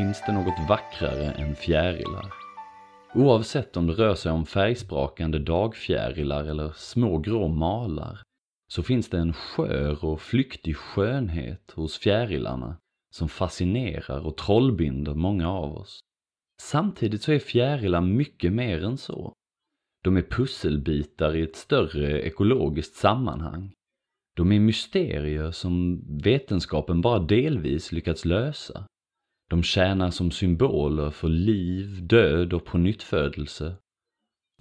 finns det något vackrare än fjärilar. Oavsett om det rör sig om färgsprakande dagfjärilar eller små grå malar så finns det en skör och flyktig skönhet hos fjärilarna som fascinerar och trollbinder många av oss. Samtidigt så är fjärilar mycket mer än så. De är pusselbitar i ett större ekologiskt sammanhang. De är mysterier som vetenskapen bara delvis lyckats lösa. De tjänar som symboler för liv, död och pånyttfödelse.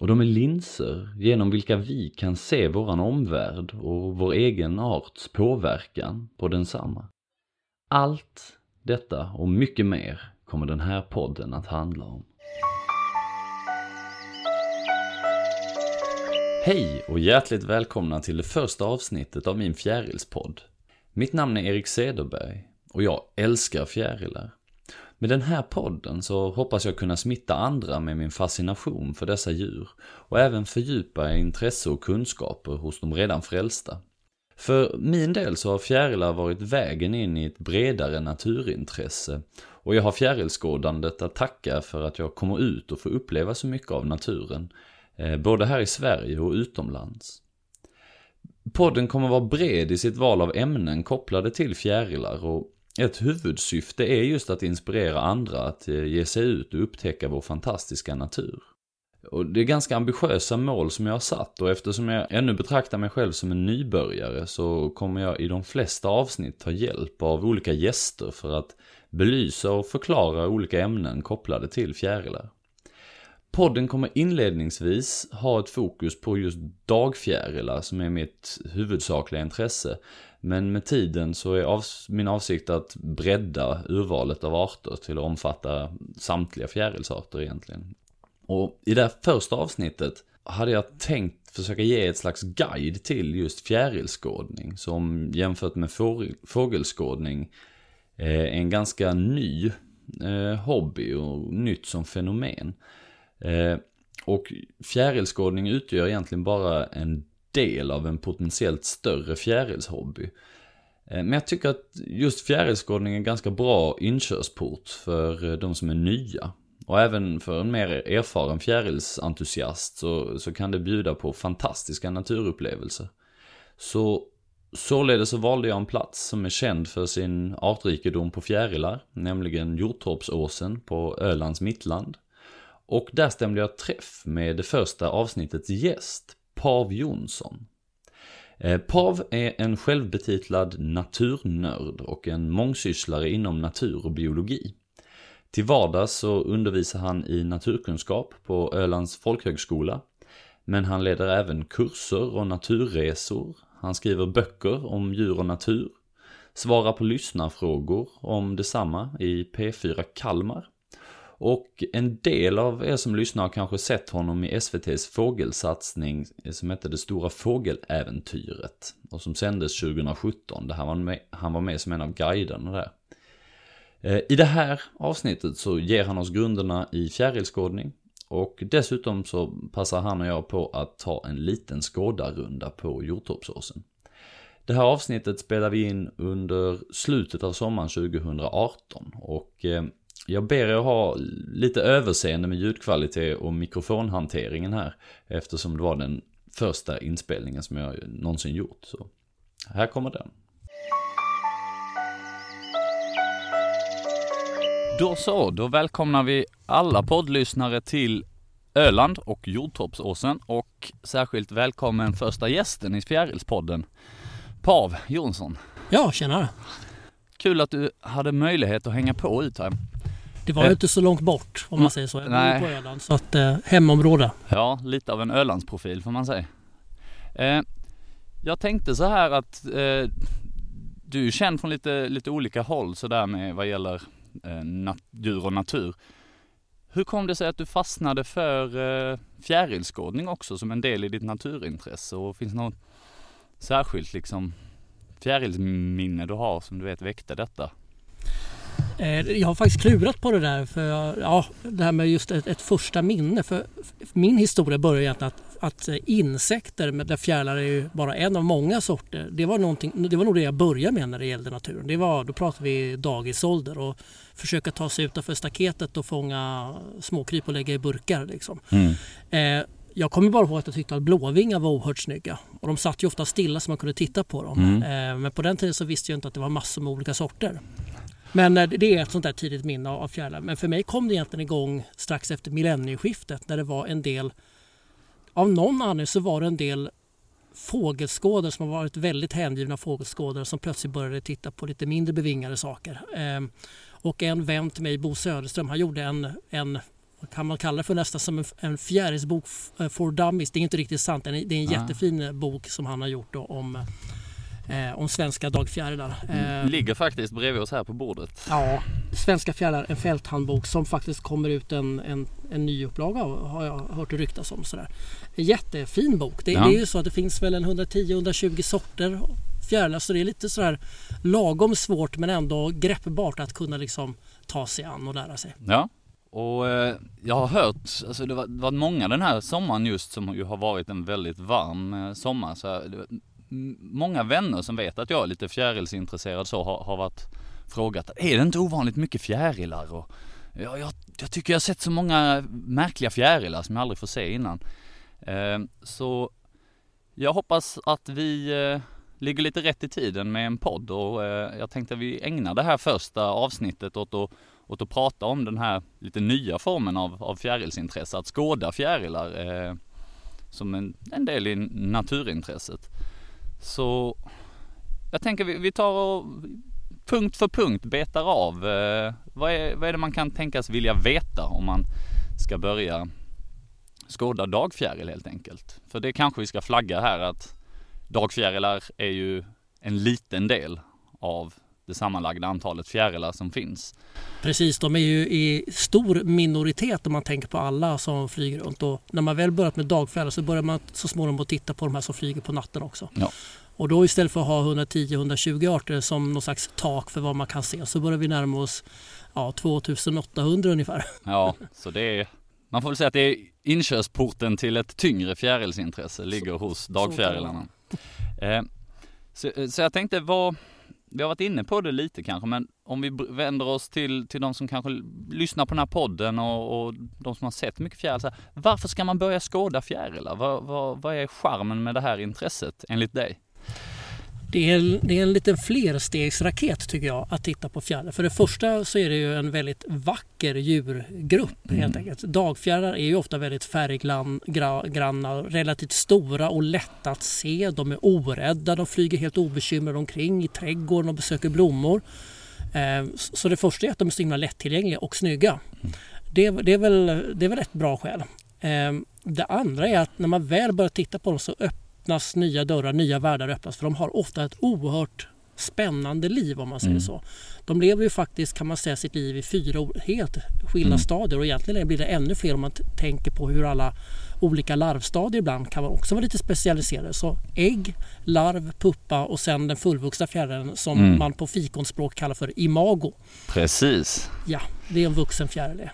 Och de är linser genom vilka vi kan se våran omvärld och vår egen arts påverkan på densamma. Allt detta och mycket mer kommer den här podden att handla om. Hej och hjärtligt välkomna till det första avsnittet av min fjärilspodd. Mitt namn är Erik Sederberg och jag älskar fjärilar. Med den här podden så hoppas jag kunna smitta andra med min fascination för dessa djur och även fördjupa intresse och kunskaper hos de redan frälsta. För min del så har fjärilar varit vägen in i ett bredare naturintresse och jag har fjärilskådandet att tacka för att jag kommer ut och får uppleva så mycket av naturen, eh, både här i Sverige och utomlands. Podden kommer vara bred i sitt val av ämnen kopplade till fjärilar och ett huvudsyfte är just att inspirera andra att eh, ge sig ut och upptäcka vår fantastiska natur. Och det är ganska ambitiösa mål som jag har satt och eftersom jag ännu betraktar mig själv som en nybörjare så kommer jag i de flesta avsnitt ta hjälp av olika gäster för att belysa och förklara olika ämnen kopplade till fjärilar. Podden kommer inledningsvis ha ett fokus på just dagfjärilar som är mitt huvudsakliga intresse. Men med tiden så är av, min avsikt att bredda urvalet av arter till att omfatta samtliga fjärilsarter egentligen. Och i det här första avsnittet hade jag tänkt försöka ge ett slags guide till just fjärilskådning som jämfört med fågelskådning eh, är en ganska ny eh, hobby och nytt som fenomen. Eh, och fjärilskådning utgör egentligen bara en del av en potentiellt större fjärilshobby. Eh, men jag tycker att just fjärilskådning är en ganska bra inkörsport för eh, de som är nya. Och även för en mer erfaren fjärilsentusiast så, så kan det bjuda på fantastiska naturupplevelser. Så således så valde jag en plats som är känd för sin artrikedom på fjärilar, nämligen Hjortorpsåsen på Ölands mittland. Och där stämde jag träff med det första avsnittets gäst, Pav Jonsson. Eh, Pav är en självbetitlad naturnörd och en mångsysslare inom natur och biologi. Till vardags så undervisar han i naturkunskap på Ölands folkhögskola. Men han leder även kurser och naturresor. Han skriver böcker om djur och natur. Svarar på lyssnarfrågor om detsamma i P4 Kalmar. Och en del av er som lyssnar har kanske sett honom i SVTs fågelsatsning som hette Det stora fågeläventyret. Och som sändes 2017, där han var med, han var med som en av guiderna där. Eh, I det här avsnittet så ger han oss grunderna i fjärilskådning. Och dessutom så passar han och jag på att ta en liten skådarrunda på Hjortorpsåsen. Det här avsnittet spelar vi in under slutet av sommaren 2018 och eh, jag ber er ha lite överseende med ljudkvalitet och mikrofonhanteringen här eftersom det var den första inspelningen som jag någonsin gjort. Så här kommer den. Då så, då välkomnar vi alla poddlyssnare till Öland och Jordtorpsåsen och särskilt välkommen första gästen i Fjärilspodden, Pav Jonsson. Ja, tjenare. Kul att du hade möjlighet att hänga på ut här. Det var ju eh. inte så långt bort om man mm. säger så. Jag bor på Öland så att eh, hemområde. Ja, lite av en Ölandsprofil får man säga. Eh, jag tänkte så här att eh, du är känd från lite, lite olika håll sådär med vad gäller eh, djur och natur. Hur kom det sig att du fastnade för eh, fjärilskådning också som en del i ditt naturintresse? Och finns något särskilt liksom fjärilsminne du har som du vet väckte detta? Eh, jag har faktiskt klurat på det där, för ja, det här med just ett, ett första minne. För min historia börjar egentligen att att eh, insekter, där fjärilar är ju bara en av många sorter, det var, det var nog det jag började med när det gällde naturen. Det var, då pratade vi dagisålder och försöka ta sig utanför staketet och fånga småkryp och lägga i burkar. Liksom. Mm. Eh, jag kommer bara ihåg att jag tyckte att blåvingar var oerhört snygga. Och de satt ju ofta stilla så man kunde titta på dem. Mm. Eh, men på den tiden så visste jag inte att det var massor med olika sorter. Men eh, det är ett sånt där tidigt minne av fjärilar. Men för mig kom det egentligen igång strax efter millennieskiftet när det var en del av någon anledning så var det en del fågelskådare som har varit väldigt hängivna fågelskådare som plötsligt började titta på lite mindre bevingade saker. Ehm, och en vän till mig, Bo Söderström, han gjorde en, en kan man kalla det för nästan som en, en fjärilsbok eh, for dummies. Det är inte riktigt sant. Det är en jättefin bok som han har gjort om eh, om svenska dagfjärilar. Eh, Ligger faktiskt bredvid oss här på bordet. Ja, Svenska fjärilar, en fälthandbok som faktiskt kommer ut en, en, en ny upplaga av har jag hört ryktas om. Sådär. En jättefin bok. Det, ja. det är ju så att det finns väl en 110-120 sorter fjärilar så det är lite sådär lagom svårt men ändå greppbart att kunna liksom ta sig an och lära sig. Ja, och eh, jag har hört, alltså det var, det var många den här sommaren just som ju har varit en väldigt varm eh, sommar. Så många vänner som vet att jag är lite fjärilsintresserad så har, har varit frågat, är det inte ovanligt mycket fjärilar? Och jag, jag, jag tycker jag har sett så många märkliga fjärilar som jag aldrig får se innan. Eh, så jag hoppas att vi eh, ligger lite rätt i tiden med en podd och eh, jag tänkte att vi ägnar det här första avsnittet åt att, åt att prata om den här lite nya formen av, av fjärilsintresse, att skåda fjärilar eh, som en, en del i naturintresset. Så jag tänker vi, vi tar och punkt för punkt betar av. Eh, vad, är, vad är det man kan tänkas vilja veta om man ska börja skåda dagfjäril helt enkelt? För det kanske vi ska flagga här att dagfjärilar är ju en liten del av det sammanlagda antalet fjärilar som finns. Precis, de är ju i stor minoritet om man tänker på alla som flyger runt. Och när man väl börjat med dagfjärilar så börjar man så småningom att titta på de här som flyger på natten också. Ja. Och då istället för att ha 110-120 arter som någon slags tak för vad man kan se så börjar vi närma oss ja, 2800 ungefär. Ja, så det är man får väl säga att det är inkörsporten till ett tyngre fjärilsintresse ligger så, hos dagfjärilarna. Eh, så, så, jag tänkte vad, vi har varit inne på det lite kanske, men om vi vänder oss till, till de som kanske lyssnar på den här podden och, och de som har sett mycket fjärilar. Varför ska man börja skåda fjärilar? Vad, vad, vad är charmen med det här intresset enligt dig? Det är, det är en liten flerstegsraket tycker jag att titta på fjärilar. För det första så är det ju en väldigt vacker djurgrupp mm. helt enkelt. Dagfjärilar är ju ofta väldigt färggranna, relativt stora och lätta att se. De är orädda, de flyger helt obekymrade omkring i trädgården och besöker blommor. Eh, så det första är att de är så himla lättillgängliga och snygga. Mm. Det, det, är väl, det är väl ett bra skäl. Eh, det andra är att när man väl börjar titta på dem så öppnar öppnas nya dörrar, nya världar öppnas för de har ofta ett oerhört spännande liv om man säger mm. så. De lever ju faktiskt kan man säga sitt liv i fyra helt skilda mm. stadier och egentligen blir det ännu fler om man tänker på hur alla olika larvstadier ibland kan också vara lite specialiserade. Så ägg, larv, puppa och sen den fullvuxna fjärilen som mm. man på fikonspråk kallar för imago. Precis. Ja, det är en vuxen fjäril.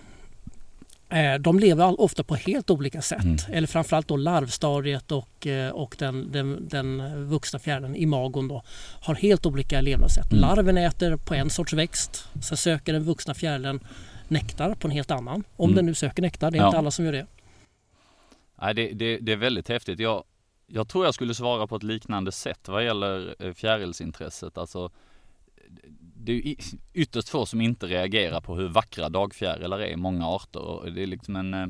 Eh, de lever ofta på helt olika sätt. Mm. Eller framförallt då larvstadiet och, eh, och den, den, den vuxna fjärilen, imagon, då, har helt olika levnadssätt. Mm. Larven äter på en sorts växt. Sen söker den vuxna fjärilen nektar på en helt annan. Om mm. den nu söker nektar, det är ja. inte alla som gör det. Nej, det, det, det är väldigt häftigt. Jag, jag tror jag skulle svara på ett liknande sätt vad gäller eh, fjärilsintresset. Alltså, det är ytterst få som inte reagerar på hur vackra dagfjärilar är i många arter. Och det är liksom en, eh,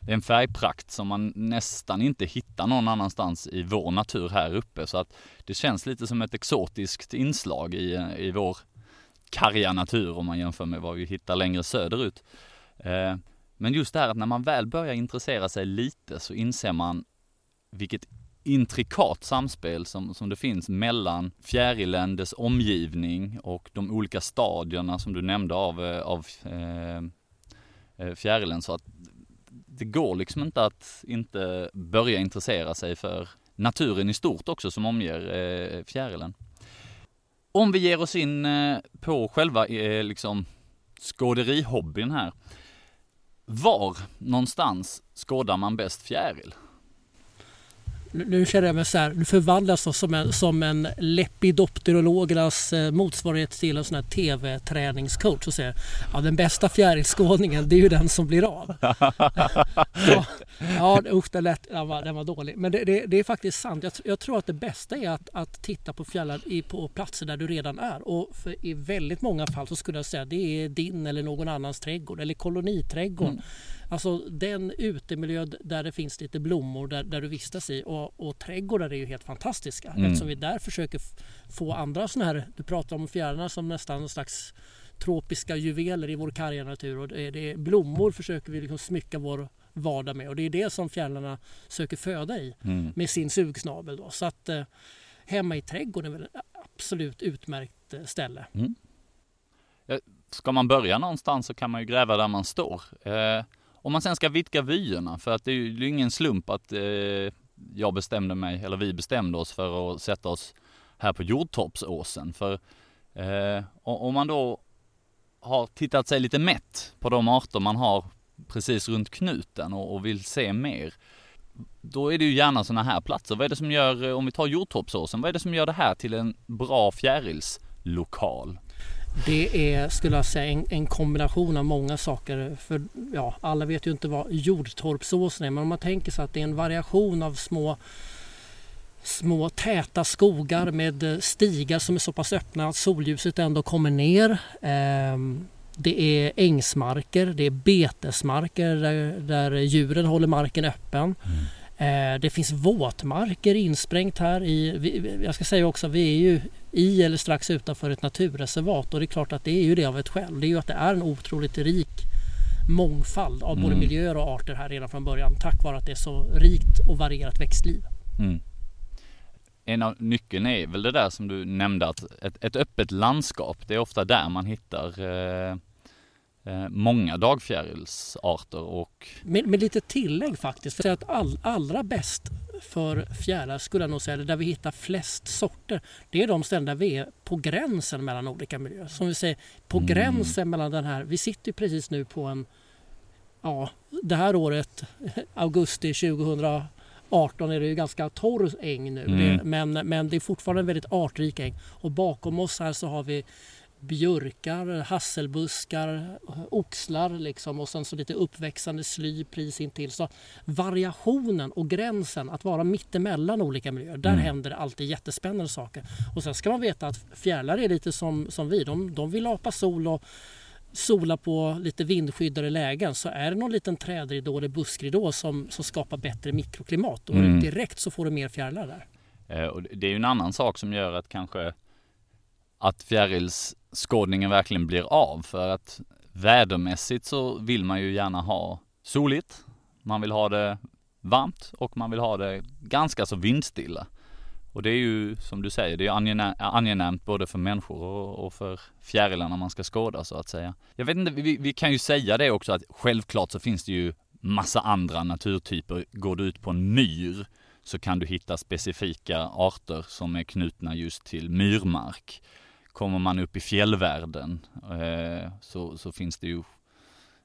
det är en färgprakt som man nästan inte hittar någon annanstans i vår natur här uppe. Så att det känns lite som ett exotiskt inslag i, eh, i vår karga natur om man jämför med vad vi hittar längre söderut. Eh, men just det här att när man väl börjar intressera sig lite så inser man vilket intrikat samspel som, som det finns mellan fjärilen, dess omgivning och de olika stadierna som du nämnde av, eh, av eh, eh, fjärilen. Så att det går liksom inte att inte börja intressera sig för naturen i stort också som omger eh, fjärilen. Om vi ger oss in eh, på själva eh, liksom skåderihobbyn här. Var någonstans skådar man bäst fjäril? Nu, känner jag mig så här, nu förvandlas jag som en, som en lepidopterologernas eh, motsvarighet till en sån här tv-träningscoach och säger ja den bästa fjärilskådningen det är ju den som blir av. ja, ja usch den, lät, den, var, den var dålig. Men det, det, det är faktiskt sant. Jag, jag, tror att det bästa är att, att titta på fjällar i, på platser där du redan är. Och i väldigt många fall så skulle jag säga det är din eller någon annans trädgård eller koloniträdgård. Mm. Alltså den utemiljö där det finns lite blommor där, där du vistas i och, och trädgårdar är ju helt fantastiska mm. eftersom vi där försöker få andra sådana här, du pratar om fjärilarna som nästan någon slags tropiska juveler i vår karga natur och det är, det är, blommor försöker vi liksom smycka vår vardag med och det är det som fjärilarna söker föda i mm. med sin sugsnabel. Då. Så att eh, hemma i trädgården är väl ett absolut utmärkt eh, ställe. Mm. Ska man börja någonstans så kan man ju gräva där man står. Eh, om man sen ska vidga vyerna, för att det är ju ingen slump att eh, jag bestämde mig, eller vi bestämde oss för att sätta oss här på Jordtorpsåsen. För eh, om man då har tittat sig lite mätt på de arter man har precis runt knuten och, och vill se mer, då är det ju gärna sådana här platser. Vad är det som gör, om vi tar Jordtorpsåsen, vad är det som gör det här till en bra fjärilslokal? Det är, skulle jag säga, en, en, kombination av många saker. För ja, alla vet ju inte vad jordtorpsåsen är, men om man tänker sig att det är en variation av små små täta skogar med eh, stigar som är så pass öppna att solljuset ändå kommer ner. Ehm, det är ängsmarker, det är betesmarker där, där djuren håller marken öppen. Mm. Eh, det finns våtmarker insprängt här i, jag ska säga också, vi är ju i eller strax utanför ett naturreservat och det är klart att det är ju det av ett skäl. Det är ju att det är en otroligt rik mångfald av både mm. miljöer och arter här redan från början tack vare att det är så rikt och varierat växtliv. Mm. En av nyckeln är väl det där som du nämnde att ett, ett öppet landskap, det är ofta där man hittar eh, Eh, många dagfjärilsarter och... Med, med lite tillägg faktiskt. För att all, allra bäst för fjärilar skulle jag nog säga, där vi hittar flest sorter, det är de ställen där vi är på gränsen mellan olika miljöer. Som vi säger, på mm. gränsen mellan den här, vi sitter precis nu på en, ja, det här året, augusti 2018 är det ju ganska torr äng nu. Mm. Det, men, men det är fortfarande en väldigt artrik äng. Och bakom oss här så har vi björkar, hasselbuskar, oxlar liksom och sen så lite uppväxande sly precis intill. Så variationen och gränsen att vara mittemellan olika miljöer, där mm. händer det alltid jättespännande saker. Och sen ska man veta att fjärilar är lite som, som vi, de, de vill apa sol och sola på lite vindskyddade lägen så är det någon liten trädridå eller buskridå som, som skapar bättre mikroklimat och mm. direkt så får du mer fjärilar där. Eh, och det är ju en annan sak som gör att kanske att fjärilsskådningen verkligen blir av för att vädermässigt så vill man ju gärna ha soligt, man vill ha det varmt och man vill ha det ganska så vindstilla. Och det är ju som du säger, det är angenämt både för människor och, för fjärilarna man ska skåda så att säga. Jag vet inte, vi, vi, kan ju säga det också att självklart så finns det ju massa andra naturtyper. Går du ut på en myr så kan du hitta specifika arter som är knutna just till myrmark. Kommer man upp i fjällvärlden eh, så, så finns det ju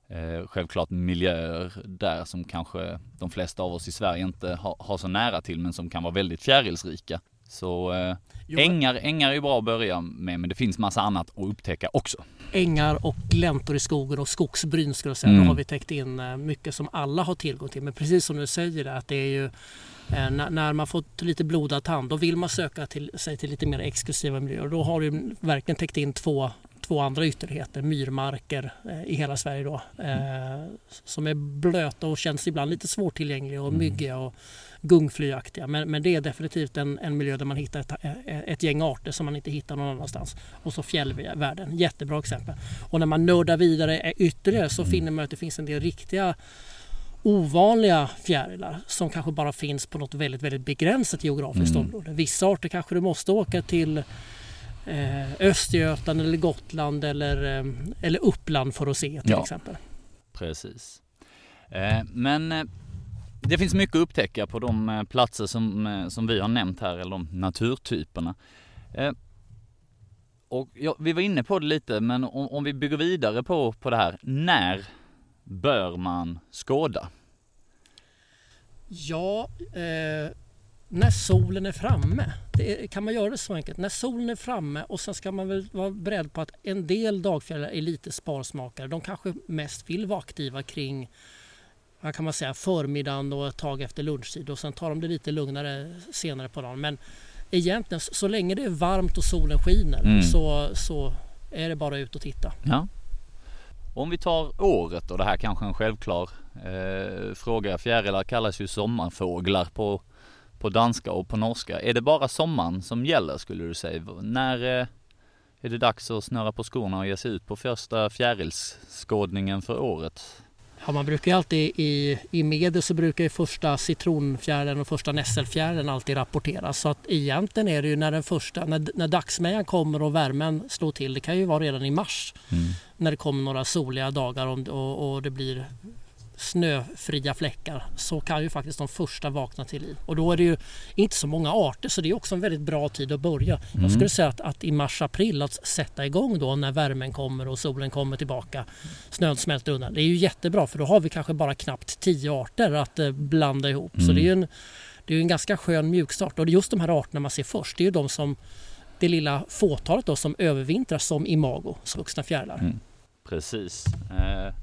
eh, självklart miljöer där som kanske de flesta av oss i Sverige inte har, har så nära till men som kan vara väldigt fjärilsrika. Så eh, ängar, ängar är bra att börja med men det finns massa annat att upptäcka också. Ängar och gläntor i skogen och skogsbryn skulle jag säga. Mm. Då har vi täckt in eh, mycket som alla har tillgång till. Men precis som du säger att det är ju Eh, när man fått lite blodad tand då vill man söka till, sig till lite mer exklusiva miljöer. Då har du verkligen täckt in två, två andra ytterligheter, myrmarker eh, i hela Sverige då. Eh, som är blöta och känns ibland lite svårtillgängliga och mm. myggiga och gungflyaktiga. Men, men det är definitivt en, en miljö där man hittar ett, ett gäng arter som man inte hittar någon annanstans. Och så fjällvärlden, jättebra exempel. Och när man nördar vidare ytterligare så mm. finner man att det finns en del riktiga ovanliga fjärilar som kanske bara finns på något väldigt, väldigt begränsat geografiskt mm. område. Vissa arter kanske du måste åka till eh, Östergötland eller Gotland eller, eh, eller Uppland för att se till ja, exempel. Precis. Eh, men eh, det finns mycket att upptäcka på de eh, platser som, eh, som vi har nämnt här, eller de naturtyperna. Eh, och ja, vi var inne på det lite, men om, om vi bygger vidare på, på det här. När bör man skåda? Ja, eh, när solen är framme. Det kan man göra det så enkelt? När solen är framme och sen ska man väl vara beredd på att en del dagfjärilar är lite sparsmakare. De kanske mest vill vara aktiva kring vad kan man säga, förmiddagen och ett tag efter lunchtid och sen tar de det lite lugnare senare på dagen. Men egentligen så länge det är varmt och solen skiner mm. så, så är det bara ut och titta. Ja. Om vi tar året och det här kanske en självklar eh, fråga. Fjärilar kallas ju sommarfåglar på, på danska och på norska. Är det bara sommaren som gäller skulle du säga? När eh, är det dags att snöra på skorna och ge sig ut på första fjärilsskådningen för året? Ja, man brukar alltid i, i media så brukar ju första citronfjärilen och första nässelfjärilen alltid rapporteras. Så att egentligen är det ju när den första, när, när dagsmejan kommer och värmen slår till, det kan ju vara redan i mars. Mm. När det kommer några soliga dagar och, och, och det blir snöfria fläckar så kan ju faktiskt de första vakna till liv. Och då är det ju inte så många arter så det är också en väldigt bra tid att börja. Mm. Jag skulle säga att, att i mars-april att sätta igång då när värmen kommer och solen kommer tillbaka, snön smälter undan. Det är ju jättebra för då har vi kanske bara knappt tio arter att eh, blanda ihop. Mm. Så det är ju en, det är en ganska skön mjukstart och just de här arterna man ser först det är ju de som det lilla fåtalet då som övervintrar som imago, vuxna fjärilar. Mm. Precis. Eh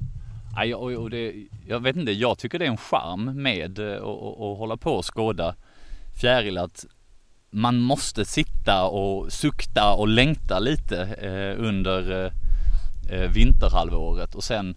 Ja, och, och det, jag vet inte, jag tycker det är en charm med eh, att hålla på och skåda fjäril att man måste sitta och sukta och längta lite eh, under eh, eh, vinterhalvåret och sen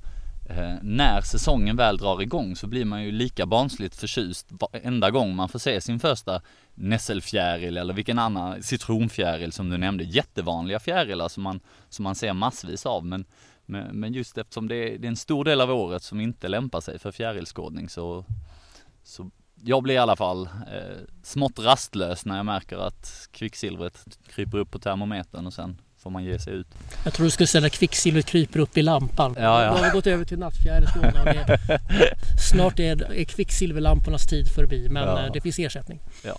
eh, när säsongen väl drar igång så blir man ju lika barnsligt förtjust varenda gång man får se sin första nässelfjäril eller vilken annan citronfjäril som du nämnde. Jättevanliga fjärilar som man, som man ser massvis av men men, men just eftersom det är, det är, en stor del av året som inte lämpar sig för fjärilskådning så, så jag blir i alla fall eh, smått rastlös när jag märker att kvicksilvret kryper upp på termometern och sen får man ge sig ut. Jag tror du skulle säga kvicksilvret kryper upp i lampan. Ja, ja. Nu har vi gått över till nattfjärilskådning. Snart är, är kvicksilverlampornas tid förbi men ja. Eh, det finns ersättning. Ja.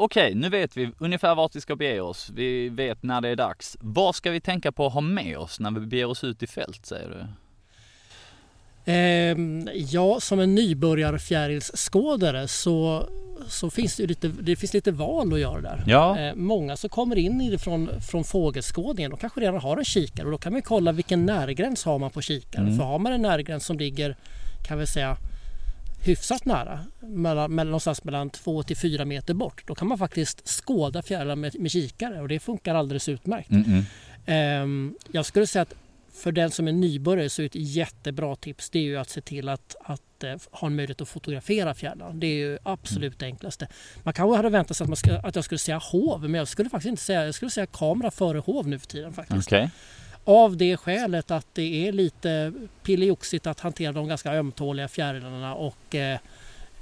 Okej, nu vet vi ungefär vart vi ska bege oss. Vi vet när det är dags. Vad ska vi tänka på att ha med oss när vi beger oss ut i fält, säger du? Eh, ja, som en nybörjarfjärilsskådare så, så finns det, lite, det finns lite val att göra där. Ja. Eh, många som kommer in i det från, från fågelskådningen, de kanske redan har en kikare och då kan man kolla vilken närgräns har man på kikaren. Mm. För har man en närgräns som ligger, kan vi säga, hyfsat nära, mellan, mellan, någonstans mellan 2 till 4 meter bort. Då kan man faktiskt skåda fjärilar med, med kikare och det funkar alldeles utmärkt. Mm -mm. Um, jag skulle säga att för den som är nybörjare så är ett jättebra tips det är ju att se till att, att uh, ha en möjlighet att fotografera fjärilar. Det är ju absolut mm. enklaste. Man kanske hade väntat sig att, man ska, att jag skulle säga hov men jag skulle faktiskt inte säga, jag skulle säga kamera före hov nu för tiden faktiskt. Okay. Av det skälet att det är lite pillioxigt att hantera de ganska ömtåliga fjärilarna och eh,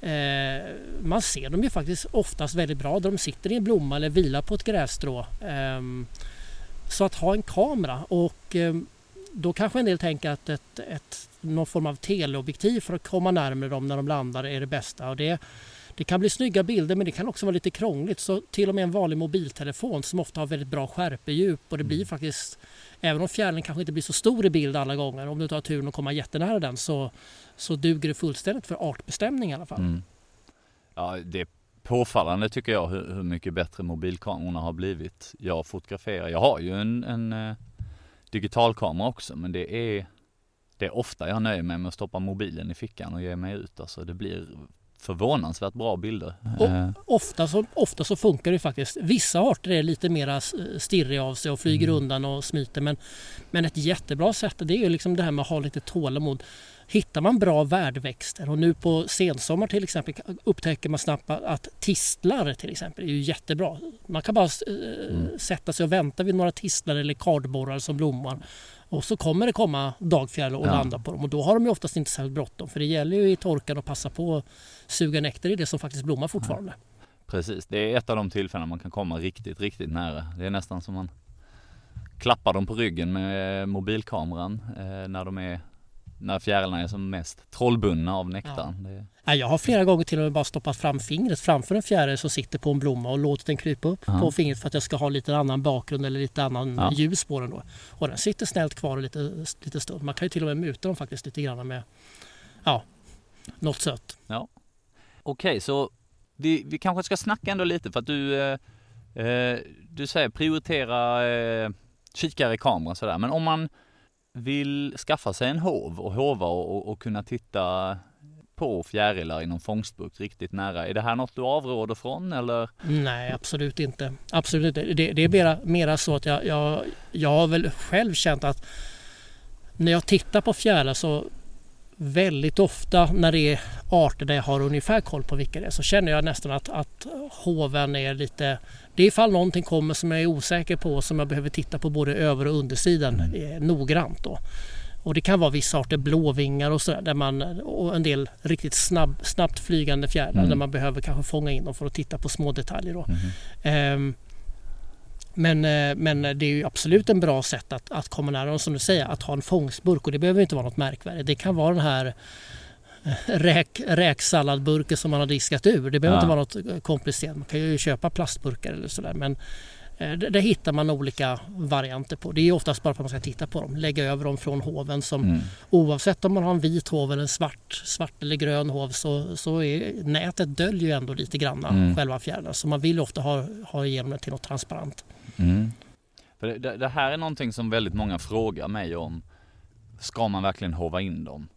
eh, man ser dem ju faktiskt oftast väldigt bra där de sitter i en blomma eller vilar på ett grässtrå. Eh, så att ha en kamera och eh, då kanske en del tänker att ett, ett, någon form av teleobjektiv för att komma närmare dem när de landar är det bästa. Och det, det kan bli snygga bilder men det kan också vara lite krångligt så till och med en vanlig mobiltelefon som ofta har väldigt bra skärpedjup och det blir mm. faktiskt Även om fjärilen kanske inte blir så stor i bild alla gånger om du tar turen att komma jättenära den så, så duger det fullständigt för artbestämning i alla fall. Mm. Ja, det är påfallande tycker jag hur, hur mycket bättre mobilkamerorna har blivit. Jag fotograferar, jag har ju en, en uh, digitalkamera också men det är det är ofta jag nöjer mig med att stoppa mobilen i fickan och ge mig ut. Alltså det blir förvånansvärt bra bilder. Och eh. ofta, så, ofta så funkar det faktiskt. Vissa arter är lite mera stirriga av sig och flyger mm. undan och smiter men, men ett jättebra sätt det är ju liksom det här med att ha lite tålamod. Hittar man bra värdväxter och nu på sensommar till exempel upptäcker man snabbt att tistlar till exempel är ju jättebra. Man kan bara eh, mm. sätta sig och vänta vid några tistlar eller kardborrar som blommar och så kommer det komma dagfjäril och ja. landa på dem och då har de ju oftast inte särskilt bråttom för det gäller ju i torkan att passa på att suga nektar i det som faktiskt blommar fortfarande. Ja. Precis, det är ett av de tillfällen man kan komma riktigt, riktigt nära. Det är nästan som man klappar dem på ryggen med mobilkameran eh, när de är när fjärilarna är som mest trollbundna av nektarn. Ja. Ja, jag har flera gånger till och med bara stoppat fram fingret framför en fjäril som sitter på en blomma och låtit den krypa upp ja. på fingret för att jag ska ha lite annan bakgrund eller lite annan ja. ljus på den. Då. Och den sitter snällt kvar lite, lite stund. Man kan ju till och med muta dem faktiskt lite grann med ja, något sött. Ja. Okej, okay, så vi, vi kanske ska snacka ändå lite för att du, eh, eh du säger prioritera eh, kikare, kamera och sådär. Men om man vill skaffa sig en hov och hova och, och kunna titta på fjärilar inom fångstburk riktigt nära. Är det här något du avråder från eller? Nej, absolut inte. Absolut inte. Det, det är mera, mera så att jag, jag, jag har väl själv känt att när jag tittar på fjärilar så väldigt ofta när det är arter där jag har ungefär koll på vilka det är så känner jag nästan att, att hoven är lite... Det är ifall någonting kommer som jag är osäker på som jag behöver titta på både över och undersidan mm. eh, noggrant. Då. Och det kan vara vissa arter blåvingar och sådär där man och en del riktigt snabb, snabbt flygande fjärilar mm. där man behöver kanske fånga in dem för att titta på små detaljer. Då. Mm. Um, men, eh, men det är ju absolut en bra sätt att, att komma nära dem som du säger, att ha en fångstburk och det behöver inte vara något märkvärdigt. Det kan vara den här eh, räk, räksalladburken som man har diskat ur. Det behöver ja. inte vara något eh, komplicerat. Man kan ju köpa plastburkar eller sådär. Men där hittar man olika varianter på. Det är oftast bara för att man ska titta på dem. Lägga över dem från hoven som mm. oavsett om man har en vit hov eller en svart, svart eller grön hov så, så är nätet döljer ju ändå lite grann mm. själva fjärilarna. Så man vill ofta ha, ha igenom det till något transparent. Mm. För det, det, här är någonting som väldigt många frågar mig om. Ska man verkligen hova in dem?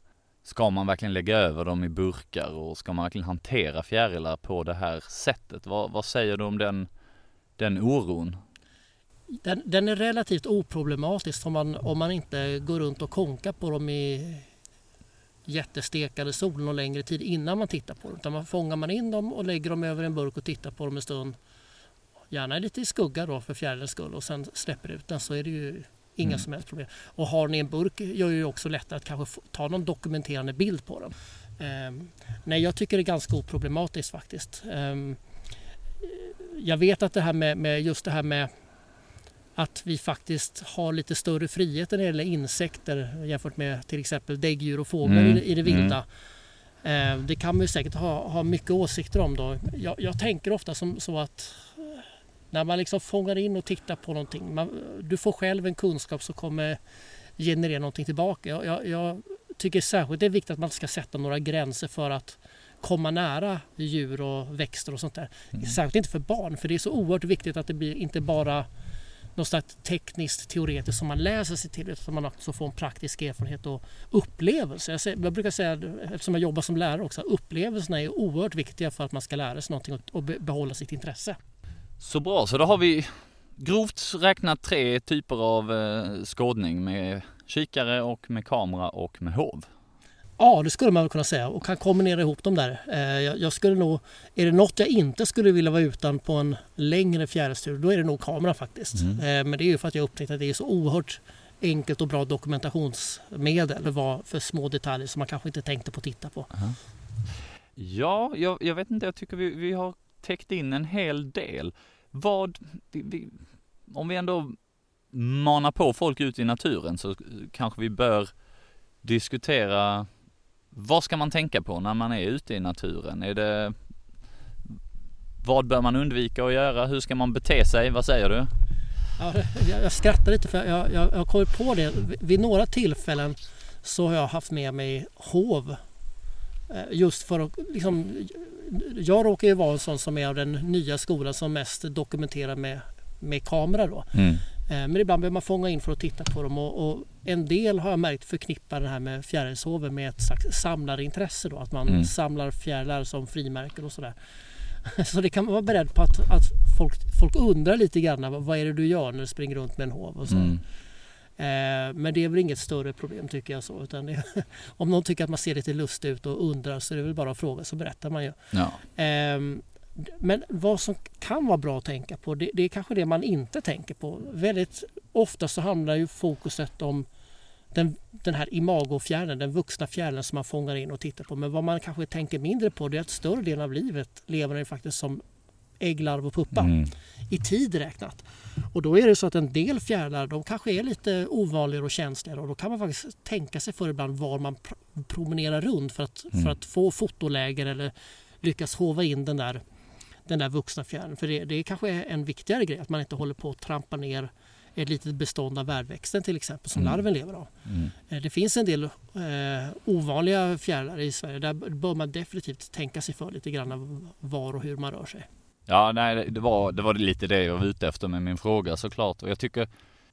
Ska man verkligen lägga över dem i burkar och ska man verkligen hantera fjärilar på det här sättet? Vad, vad säger du om den, den oron? Den, den, är relativt oproblematisk om man, om man inte går runt och konkar på dem i jättestekade sol någon längre tid innan man tittar på dem. Utan man fångar man in dem och lägger dem över en burk och tittar på dem en stund gärna lite i skugga då för fjärilens skull och sen släpper ut den så är det ju inga mm. som helst problem. Och har ni en burk gör det också lättare att kanske ta någon dokumenterande bild på den. Um, nej, jag tycker det är ganska oproblematiskt faktiskt. Um, jag vet att det här med, med, just det här med att vi faktiskt har lite större frihet när det gäller insekter jämfört med till exempel däggdjur och fåglar mm. i, i, det vilda. Mm. Uh, det kan man ju säkert ha, ha mycket åsikter om då. Jag, jag tänker ofta som så att när man liksom fångar in och tittar på någonting. Man, du får själv en kunskap som kommer generera någonting tillbaka. Jag, jag, jag tycker särskilt det är viktigt att man ska sätta några gränser för att komma nära djur och växter och sånt där. Mm. Särskilt inte för barn för det är så oerhört viktigt att det blir inte bara något slags tekniskt teoretiskt som man läser sig till utan man också får en praktisk erfarenhet och upplevelse. Jag, säger, jag brukar säga, eftersom jag jobbar som lärare också, upplevelserna är oerhört viktiga för att man ska lära sig någonting och behålla sitt intresse. Så bra, så då har vi grovt räknat tre typer av eh, skådning med kikare och med kamera och med hov. Ja, det skulle man väl kunna säga och kan kombinera ihop dem där. Eh, jag, skulle nog, är det något jag inte skulle vilja vara utan på en längre fjärilstur, då är det nog kamera faktiskt. Mm. Eh, men det är ju för att jag upptäckt att det är så oerhört enkelt och bra dokumentationsmedel vad för små detaljer som man kanske inte tänkte på att titta på. Uh -huh. Ja, jag, jag, vet inte, jag tycker vi, vi har täckt in en hel del. Vad, vi, vi, om vi ändå manar på folk ut i naturen så kanske vi bör diskutera vad ska man tänka på när man är ute i naturen? Är det vad bör man undvika att göra? Hur ska man bete sig? Vad säger du? Ja, jag, jag skrattar lite för jag, jag, jag på det. Vid några tillfällen så har jag haft med mig hov. Eh, just för att liksom jag råkar ju vara en sån som är av den nya skolan som mest dokumenterar med, med kamera då. Mm. Eh, men ibland behöver man fånga in för att titta på dem och, och en del har jag märkt förknippar det här med fjärilshoven med ett slags samlarintresse då. Att man mm. samlar fjärilar som frimärken och sådär. Så det kan man vara beredd på att, att folk, folk undrar lite grann vad är det du gör när du springer runt med en hov och så. Mm. Eh, men det är väl inget större problem tycker jag så. Utan det, om någon tycker att man ser lite lustig ut och undrar så är det väl bara att fråga så berättar man ju. Ja. Ehm, men vad som kan vara bra att tänka på det, det, är kanske det man inte tänker på. Väldigt ofta så handlar ju fokuset om den, den här imagofjärden, den vuxna fjärden som man fångar in och tittar på. Men vad man kanske tänker mindre på det är att större delen av livet lever den faktiskt som ägg, larv och puppa mm. i tid räknat. Och då är det så att en del fjärilar de kanske är lite ovanligare och känsligare och då kan man faktiskt tänka sig för ibland var man pr promenerar runt för att, mm. för att få fotoläger eller lyckas hova in den där, den där vuxna fjärilen. För det, det kanske är en viktigare grej att man inte håller på att trampa ner ett litet bestånd av värdväxten till exempel som mm. larven lever av. Mm. Eh, det finns en del eh, ovanliga fjärilar i Sverige. Där bör man definitivt tänka sig för lite grann var och hur man rör sig. Ja, nej, det var, det var lite det jag var ute efter med min fråga såklart. Och jag tycker,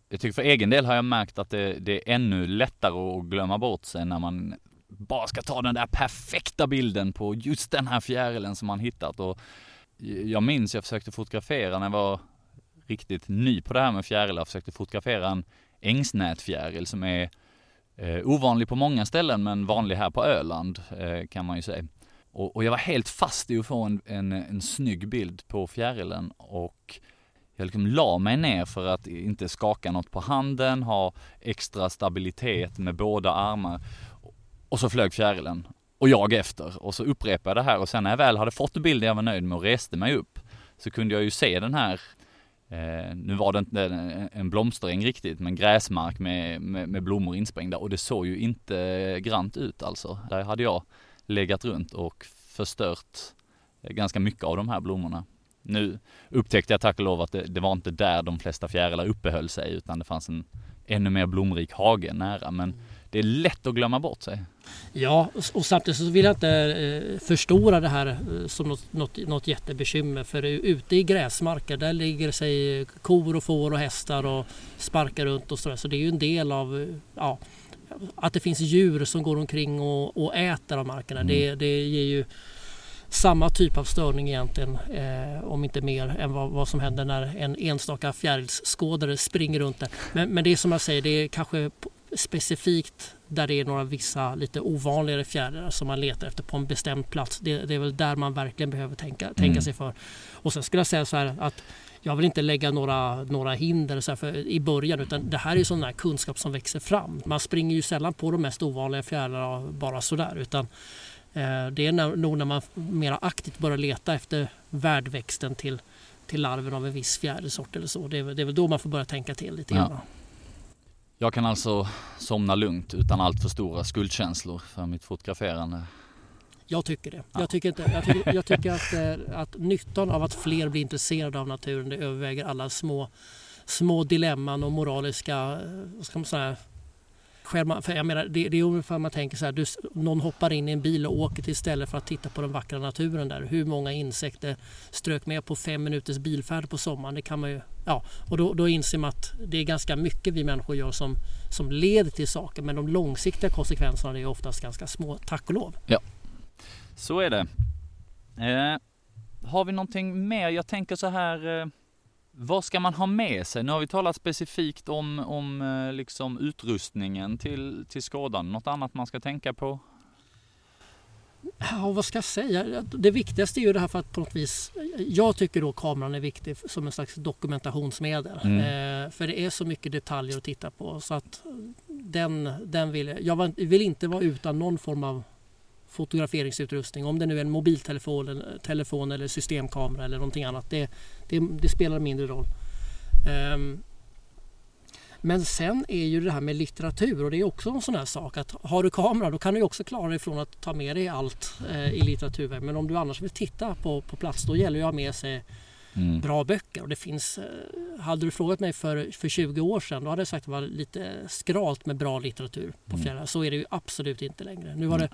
jag tycker för egen del har jag märkt att det, det är ännu lättare att glömma bort sig när man bara ska ta den där perfekta bilden på just den här fjärilen som man hittat. Och jag minns jag försökte fotografera när jag var riktigt ny på det här med fjärilar. Försökte fotografera en ängsnätfjäril som är eh, ovanlig på många ställen men vanlig här på Öland eh, kan man ju säga. Och, och, jag var helt fast i att få en, en, en snygg bild på fjärilen och jag liksom la mig ner för att inte skaka något på handen, ha extra stabilitet med båda armar. Och så flög fjärilen. Och jag efter. Och så upprepade jag det här och sen när jag väl hade fått bilden jag var nöjd med och reste mig upp så kunde jag ju se den här Eh, nu var det inte en blomsteräng riktigt, men gräsmark med, med, med, blommor insprängda och det såg ju inte grant ut alltså. Där hade jag legat runt och förstört eh, ganska mycket av de här blommorna. Nu upptäckte jag tack och lov att det, det var inte där de flesta fjärilar uppehöll sig utan det fanns en ännu mer blomrik hage nära. Men det är lätt att glömma bort sig. Ja, och samtidigt så vill jag inte eh, förstora det här eh, som något, något, något jättebekymmer. För ute i gräsmarker där ligger sig eh, kor och får och hästar och sparkar runt och sådär. Så det är ju en del av ja, att det finns djur som går omkring och, och äter av markerna. Mm. Det, det ger ju samma typ av störning egentligen, eh, om inte mer, än vad, vad, som händer när en enstaka fjärilsskådare springer runt där. Men, men det är som jag säger, det är kanske specifikt där det är några vissa lite ovanligare fjärilar som man letar efter på en bestämd plats. Det, det är väl där man verkligen behöver tänka, tänka mm. sig för. Och sen skulle jag säga så här att jag vill inte lägga några, några hinder så för, i början utan det här är sån kunskap som växer fram. Man springer ju sällan på de mest ovanliga fjärilarna bara sådär utan eh, det är nog när man mer aktivt börjar leta efter värdväxten till, till larven av en viss fjärilsort eller så. Det är, det är väl då man får börja tänka till lite grann. Ja. Jag kan alltså somna lugnt utan allt för stora skuldkänslor för mitt fotograferande. Jag tycker det. Ja. Jag tycker, inte, jag tycker, jag tycker att, eh, att nyttan av att fler blir intresserade av naturen det överväger alla små, små dilemman och moraliska eh, vad ska man säga, själv, för jag menar, det, det är ungefär man tänker så här, du, någon hoppar in i en bil och åker till istället för att titta på den vackra naturen där. Hur många insekter strök med på fem minuters bilfärd på sommaren? Det kan man ju, ja, och då, då inser man att det är ganska mycket vi människor gör som, som leder till saker men de långsiktiga konsekvenserna är oftast ganska små, tack och lov. Ja, så är det. Eh, har vi någonting mer? Jag tänker så här eh vad ska man ha med sig? Nu har vi talat specifikt om, om eh, liksom utrustningen till, till skådan. Något annat man ska tänka på? Ja, vad ska jag säga? Det viktigaste är ju det här för att på något vis... Jag tycker då kameran är viktig som en slags dokumentationsmedel. Mm. Eh, för det är så mycket detaljer att titta på så att den, den vill jag... Jag vill inte vara utan någon form av fotograferingsutrustning. Om det nu är en mobiltelefon telefon eller systemkamera eller någonting annat. Det, det, det spelar mindre roll. Um, men sen är ju det här med litteratur och det är också en sån här sak att har du kamera då kan du också klara dig från att ta med dig allt eh, i litteratur. Men om du annars vill titta på, på plats då gäller det att ha med sig mm. bra böcker. Och det finns, eh, hade du frågat mig för, för 20 år sedan då hade jag sagt att det var lite skralt med bra litteratur på mm. Så är det ju absolut inte längre. Nu har det Eh,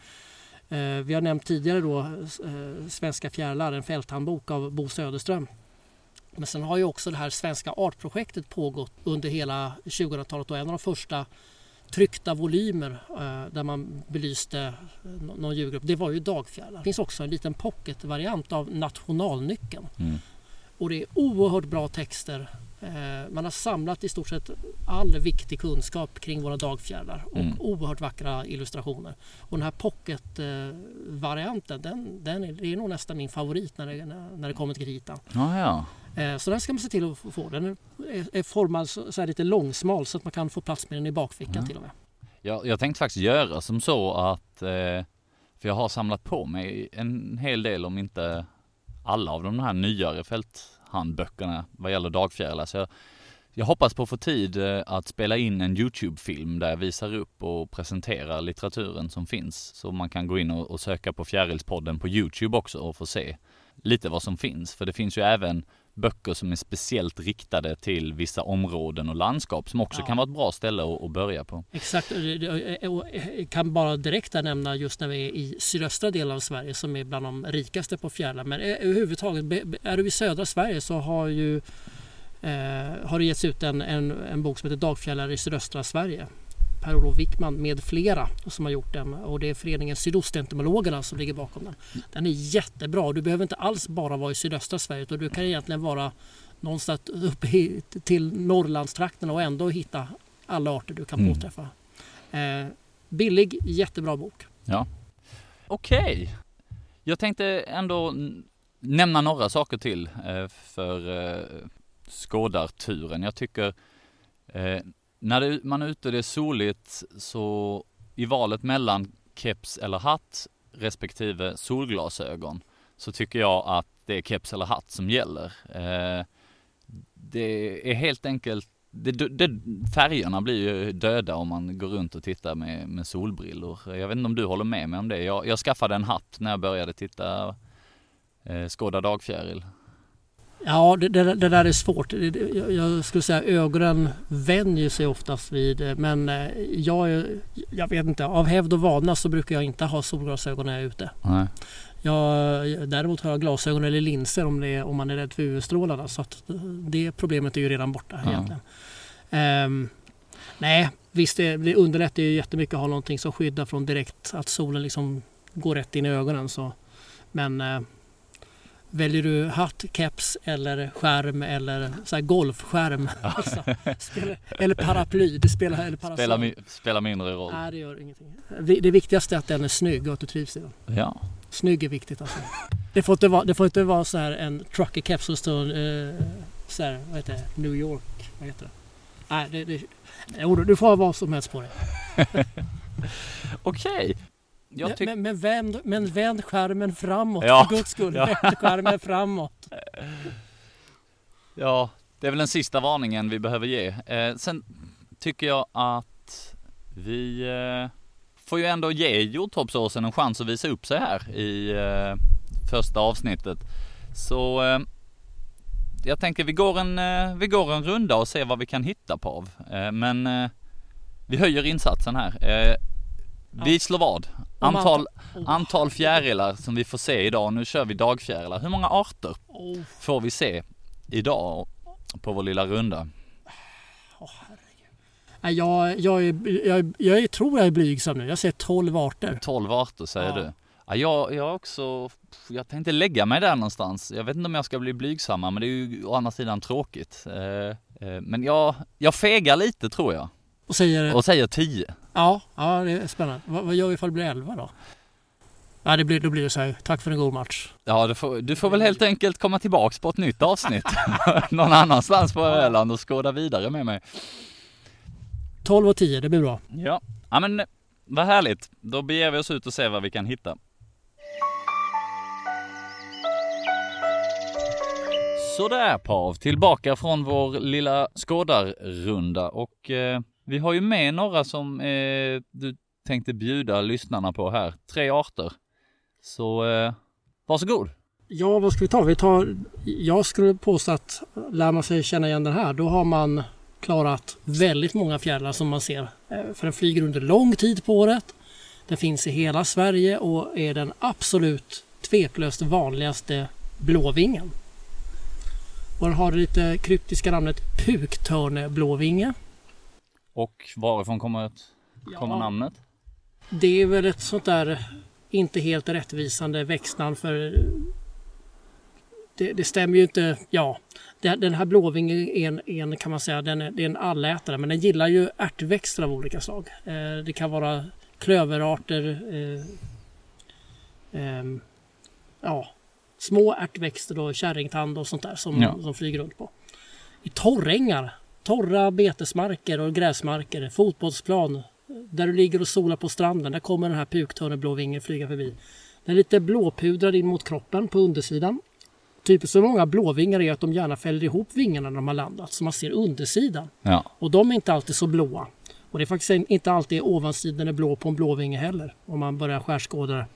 vi har nämnt tidigare då eh, Svenska fjärilar, en fälthandbok av Bo Söderström. Men sen har ju också det här svenska artprojektet pågått under hela 2000-talet och en av de första tryckta volymer eh, där man belyste någon djurgrupp, det var ju dagfjärilar. Det finns också en liten pocketvariant av Nationalnyckeln. Mm. Och det är oerhört bra texter Eh, man har samlat i stort sett all viktig kunskap kring våra dagfjärilar och mm. oerhört vackra illustrationer. Och den här pocket-varianten, den, den är, det är nog nästan min favorit när det, när det kommer till kritan. Ja, ja. Eh, så den ska man se till att få. Den är, formad så, här lite långsmal så att man kan få plats med den i bakfickan mm. till och med. Jag, jag tänkte faktiskt göra som så att, eh, för jag har samlat på mig en hel del om inte alla av de här nyare handböckerna vad gäller dagfjärilar. Så jag, jag hoppas på att få tid eh, att spela in en Youtube-film där jag visar upp och presenterar litteraturen som finns. Så man kan gå in och, och söka på Fjärilspodden på Youtube också och få se lite vad som finns. För det finns ju även böcker som är speciellt riktade till vissa områden och landskap som också Ja. kan vara ett bra ställe att, att börja på. Exakt, och och jag kan bara direkt nämna just när vi är i sydöstra delen av Sverige som är bland de rikaste på fjärilar. Men eh, överhuvudtaget, är du i södra Sverige så har ju eh, har det getts ut en, en, en bok som heter Dagfjällar i sydöstra Sverige. Per-Olof Wickman med flera som har gjort den och det är föreningen Sydostentomologerna som ligger bakom den. Den är jättebra. Du behöver inte alls bara vara i sydöstra Sverige utan du kan egentligen vara någonstans uppe till Norrlandstrakterna och ändå hitta alla arter du kan Mm. påträffa. Eh, billig, jättebra bok. Ja. Okej. Jag tänkte ändå nämna några saker till eh, för eh, skådarturen. Jag tycker eh, när det, man är ute och det är soligt så i valet mellan keps eller hatt respektive solglasögon så tycker jag att det är keps eller hatt som gäller. Eh, det är helt enkelt det, det, färgerna blir ju döda om man går runt och tittar med, med solbrillor. Jag vet inte om du håller med mig om det. Jag, jag skaffade en hatt när jag började titta eh, Skåda dagfjäril. Ja, det, det, det där är svårt. Jag, jag skulle säga ögonen vänjer sig oftast vid det. Men eh, jag, jag vet inte, av hävd och vana så brukar jag inte ha solglasögon när jag är ute. Nej. Jag, däremot har jag glasögon eller linser om, är, om man är rädd för UV-strålarna. Så att det problemet är ju redan borta Ja. egentligen. Ehm, nej, visst det, det underlättar ju jättemycket att ha någonting som skyddar från direkt att solen liksom går rätt in i ögonen. Så. Men eh, väljer du hatt, keps eller skärm eller så golfskärm spelar, eller paraply, det spelar, eller. Spelar, mi- spelar mindre roll. Nej, det gör ingenting. Det viktigaste är att den är snygg och att du trivs i den. Ja. Snygg är viktigt alltså. Det får inte vara, det får inte vara så här en trucker keps som står eh, så här, vad heter det, New York, vad heter det? Nej, det, det, du får ha vad som helst på dig. Okej. Jag tycker... men, men, vänd, men vänd skärmen framåt Ja, för guds skull. ja. Vänd skärmen framåt. Ja, det är väl den sista varningen vi behöver ge. Eh, sen tycker jag att vi eh, får ju ändå ge jordtoppsåsen en chans att visa upp sig här i eh, första avsnittet. Så eh, jag tänker vi går, en, eh, vi går en runda och ser vad vi kan hitta på av. Eh, men vi höjer insatsen här. Vi slår vad? Antal, Oh, antal fjärilar som vi får se idag. Nu kör vi dagfjärilar. Hur många arter oh, får vi se idag på vår lilla runda. åh, herregud. Jag, jag, är, jag, jag, tror jag är blygsam nu. Jag ser 12 arter. 12 arter säger Ja. du. Ja, jag, jag också, jag tänkte lägga mig där någonstans. Jag vet inte om jag ska bli blygsamma men det är ju å andra sidan tråkigt. Eh, eh, men jag, jag fegar lite tror jag Och säger och säger 10. Ja, ja, det är spännande. Vad, vad gör vi ifall det blir 11 då? Ja, det blir, då blir det så här. Tack för en god match. Ja, du får, du får väl helt enkelt komma tillbaks på ett nytt avsnitt någon annanstans på Öland och skåda vidare med mig. 12 och 10, det blir bra. Ja, ja men vad härligt. Då beger vi oss ut och ser vad vi kan hitta. Sådär Pav, tillbaka från vår lilla skådarrunda och eh, vi har ju med några som eh, du tänkte bjuda lyssnarna på här. Tre arter. Så eh, varsågod. Ja, vad ska vi ta? Vi tar, jag skulle påstå att lär man sig känna igen den här, då har man klarat väldigt många fjärilar som man ser. Eh, för den flyger under lång tid på året. Den finns i hela Sverige och är den absolut tveklöst vanligaste blåvingen. Och den har det lite kryptiska namnet puktörneblåvinge. Och varifrån kommer, ett, kommer Ja. namnet? Det är väl ett sånt där inte helt rättvisande växtnamn för det, det stämmer ju inte. Ja, den här blåvingen är en, en kan man säga, den är, det är en allätare men den gillar ju ärtväxter av olika slag. Eh, det kan vara klöverarter, eh, ehm, ja, små ärtväxter och kärringtand och sånt där som, Ja. som flyger runt på. I torrängar, torra betesmarker och gräsmarker, fotbollsplan, där du ligger och solar på stranden, där kommer den här puktörneblåvingen flyga förbi. Den är lite blåpudrad in mot kroppen på undersidan. Typiskt för många blåvingar är att de gärna fäller ihop vingarna när de har landat så man ser undersidan. Ja. Och de är inte alltid så blåa. Och det är faktiskt inte alltid ovansidan är blå på en blåvinge heller om man börjar skärskåda.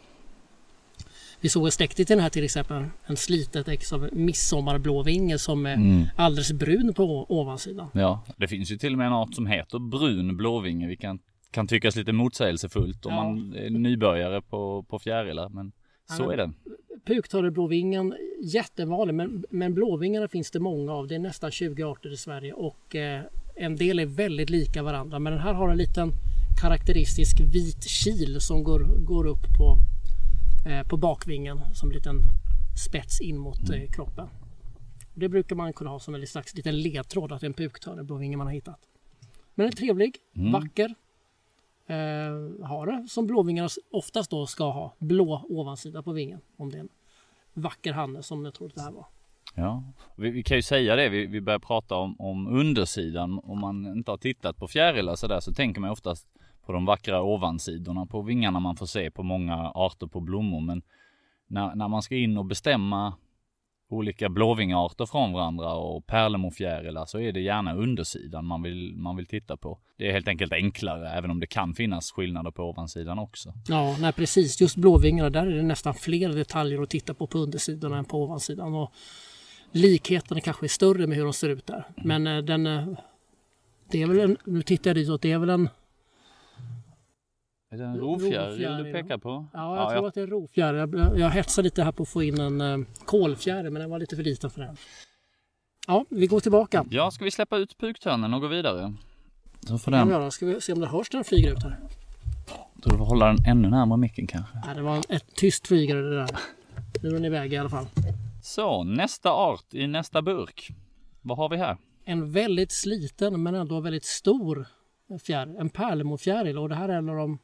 Vi såg en stäkt i den här till exempel. En slitet ex av midsommarblåvinge som är Mm. alldeles brun på ovansidan. ja. Det finns ju till och med en art som heter brun blåvinge. Vi kan, kan tyckas lite motsägelsefullt om Ja. man är nybörjare på, på fjärilar. Men så Ja. är det. Puktorreblåvingen, jättevanlig men, men blåvingarna finns det många av. Det är nästan 20 arter i Sverige och eh, en del är väldigt lika varandra. Men den här har en liten karaktäristisk vit kil som går, går upp på, på bakvingen som en liten spets in mot eh, kroppen. Det brukar man kunna ha som en slags liten ledtråd att det är en puktorreblåvinge man har hittat. Men den är trevlig, vacker. Eh, hare som blåvingarna oftast då ska ha. Blå ovansida på vingen. Om det är en vacker hanne som jag tror att det här var. Ja, vi, vi kan ju säga det. Vi, vi börjar prata om, om undersidan. Om man inte har tittat på fjärilar sådär så tänker man oftast på de vackra ovansidorna på vingarna man får se på många arter på blommor. Men när, när man ska in och bestämma olika blåvingarter från varandra och pärlemorfjärilar så är det gärna undersidan man vill, man vill titta på. Det är helt enkelt enklare även om det kan finnas skillnader på ovansidan också. Ja, nej precis. Just blåvingarna, där är det nästan fler detaljer att titta på på undersidan än på ovansidan. Och likheterna kanske är större med hur de ser ut där. Men eh, den... eh, Det är väl en... Nu tittar jag ditåt. Det är väl en... Är det en rovfjäril du pekar på? Ja, jag tror att det är rovfjäril. Jag, jag hetsar lite här på att få in en uh, kolfjäril, men den var lite för liten för det. Ja, vi går tillbaka. Ja, ska vi släppa ut puktörnen och gå vidare? Så får den, vi göra. Ska vi se om det hörs när den flyger ut här? då får hålla den ännu närmare micken kanske. Nej, det var en, ett tyst flygare det där. Nu är den iväg i alla fall. Så, nästa art i nästa burk. Vad har vi här? En väldigt sliten men ändå väldigt stor fjäril. En pärlemorfjäril och det här är en av de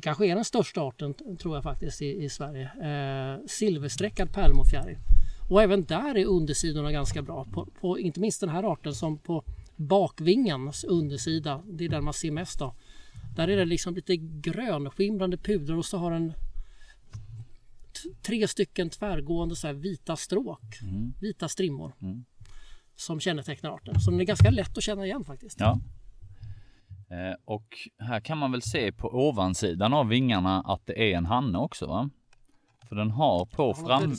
det kanske är den största arten tror jag faktiskt i, i Sverige. Eh, silverstreckad pärlemorfjäril. Och även där är undersidorna ganska bra. På, på, inte minst den här arten som på bakvingens undersida, det är den man ser mest av. Där är det liksom lite grönskimrande puder och så har den tre stycken tvärgående så vita stråk, vita strimmor som kännetecknar arten. Så den är ganska lätt att känna igen faktiskt. Ja. Eh, och här kan man väl se på ovansidan av vingarna att det är en hanne också va? För den har på fram,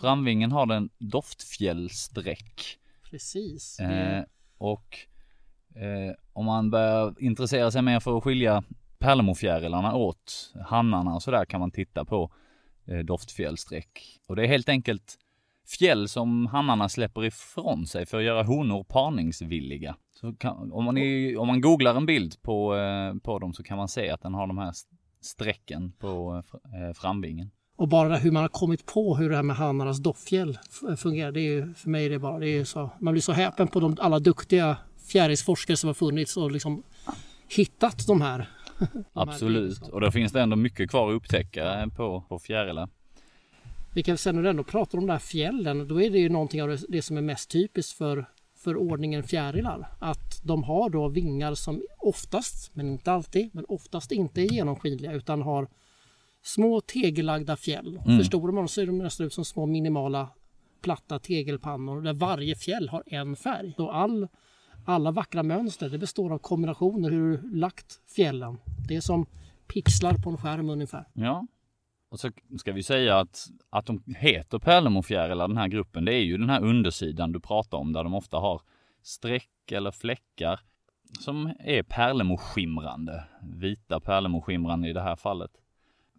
framvingen har den doftfjällsträck. Precis. Eh, och eh, om man börjar intressera sig mer för att skilja pärlemorfjärilarna åt hannarna och sådär kan man titta på eh, doftfjällsträck. Och det är helt enkelt fjäll som hannarna släpper ifrån sig för att göra honor parningsvilliga. Kan, om, man är, om man googlar en bild på, eh, på dem så kan man se att den har de här st- strecken på eh, eh, framvingen. och bara hur man har kommit på hur det här med hannarnas doftfjäll f- fungerar. Det är ju, för mig är det bara, det är så, man blir så häpen på de, alla duktiga fjärilsforskare som har funnits och liksom hittat de här. de här Absolut, egenskaperna. och då finns det ändå mycket kvar att upptäcka på, på fjärilar. Vi kan sen när du ändå pratar om de här fjällen, då är det ju någonting av det, det som är mest typiskt för, för ordningen fjärilar. Att de har då vingar som oftast, men inte alltid, men oftast inte är genomskinliga utan har små tegellagda fjäll. Mm. Förstorar man dem så är de nästan ut som små minimala platta tegelpannor där varje fjäll har en färg. Då all, alla vackra mönster det består av kombinationer hur du lagt fjällen. Det är som pixlar på en skärm ungefär. Ja. Och så ska vi säga att, att de heter pärlemorfjärilar, den här gruppen, det är ju den här undersidan du pratar om där de ofta har streck eller fläckar som är pärlemorskimrande. Vita pärlemorskimrande i det här fallet.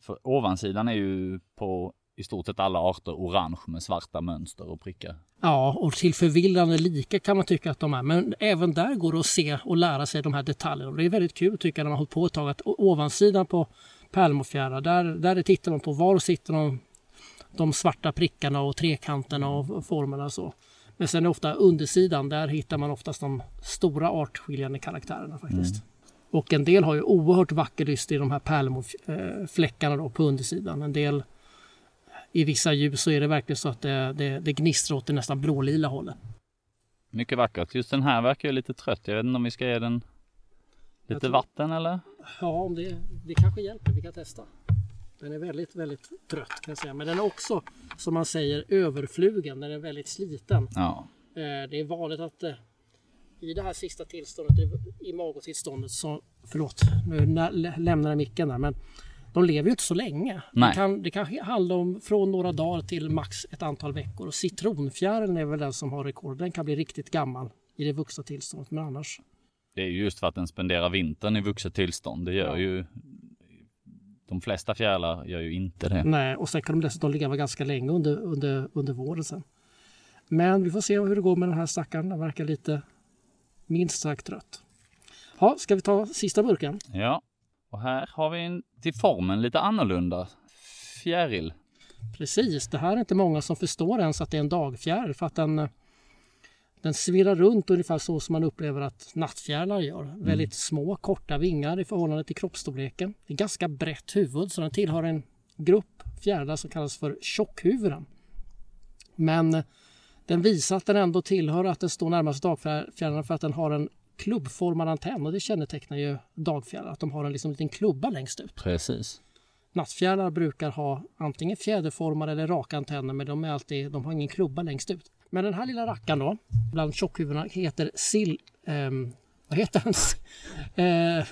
För ovansidan är ju på i stort sett alla arter orange med svarta mönster och prickar. Ja, och till förvillande lika kan man tycka att de är. Men även där går det att se och lära sig de här detaljerna. Det är väldigt kul tycker jag när man har hållit på ett tag att ovansidan på pärlemorfjärilar, där, där tittar man på var sitter de, de svarta prickarna och trekanterna och formerna och så. Men sen är ofta undersidan, där hittar man oftast de stora artskiljande karaktärerna faktiskt. Och en del har ju oerhört vacker lyster i de här pärlemorfläckarna då på undersidan. En del i vissa ljus så är det verkligen så att det, det, det gnistrar åt det nästan blålila hållet. Mycket vackert. Just den här verkar ju lite trött. Jag vet inte om vi ska ge den lite tror- vatten eller? Ja, om det, det kanske hjälper. Vi kan testa. Den är väldigt, väldigt trött kan jag säga. Men den är också, som man säger, överflugen. Den är väldigt sliten. Ja. Eh, Det är vanligt att eh, i det här sista tillståndet, i- magotillståndet, så förlåt, nu lämnar jag micken där, men de lever ju inte så länge. Nej. Det kan, det kan handla om från några dagar till max ett antal veckor. Och citronfjärilen är väl den som har rekord. Den kan bli riktigt gammal i det vuxna tillståndet, men annars Det är ju just för att den spenderar vintern i vuxet tillstånd. Det gör Ja. ju de flesta fjärilar gör ju inte det. Nej, och sen kan de dessutom ligga ganska länge under, under, under våren sen. Men vi får se hur det går med den här stackaren. Den verkar lite minst sagt trött. Ja, ska vi ta sista burken? Ja, och här har vi en till formen lite annorlunda fjäril. Precis, det här är inte många som förstår ens att det är en dagfjäril för att den, den svirrar runt ungefär så som man upplever att nattfjärilar gör. Väldigt små, korta vingar i förhållande till kroppsstorleken. Det är ganska brett huvud så den tillhör en grupp fjärilar som kallas för tjockhuvuden. Men den visar att den ändå tillhör att den står närmast dagfjärilarna för att den har en klubbformad antenn och det kännetecknar ju dagfjärilar att de har en liksom liten klubba längst ut. Precis. Nattfjärilar brukar ha antingen fjäderformade eller raka antenner men de, är alltid, de har ingen klubba längst ut. Men den här lilla rackaren då, bland tjockhuvudena, heter sill... ehm, vad heter den? Eh.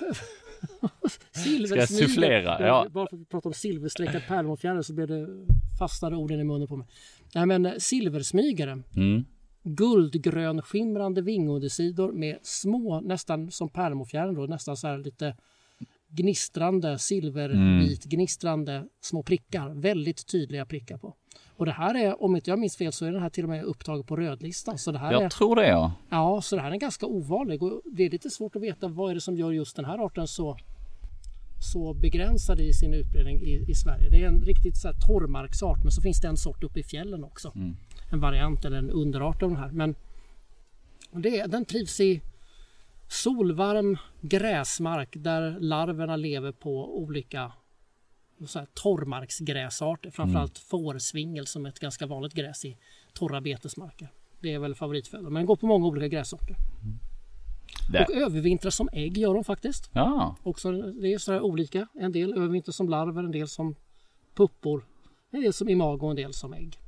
Ska jag sufflera? Ja. Bara för att vi pratar om silverstreckad pärlmånfjäril så blev det fastnade orden i munnen på mig. Nej men eh, silversmygare. Mm. Guldgrön skimrande vingundersidor med små, nästan som pärlmåfjärilen då, nästan så här lite gnistrande, silvervit gnistrande små prickar. Väldigt tydliga prickar på. Och det här är, om inte jag minns fel, så är den här till och med upptagen på rödlistan. Så det här är, Jag tror det ja. ja, så det här är ganska ovanlig och det är lite svårt att veta vad är det som gör just den här arten så så begränsad i sin utbredning i, i Sverige. Det är en riktigt så här torrmarksart men så finns det en sort uppe i fjällen också. En variant eller en underart av den här. Men det, är- den trivs i solvarm gräsmark där larverna lever på olika så här, torrmarksgräsarter. Framförallt fårsvingel som är ett ganska vanligt gräs i torra betesmarker. Det är väl favoritföda men går på många olika gräsarter. Det. Och övervintrar som ägg gör de faktiskt. Ja, Också, det är sådär olika. En del övervintrar som larver, en del som puppor. En del som imago och en del som ägg.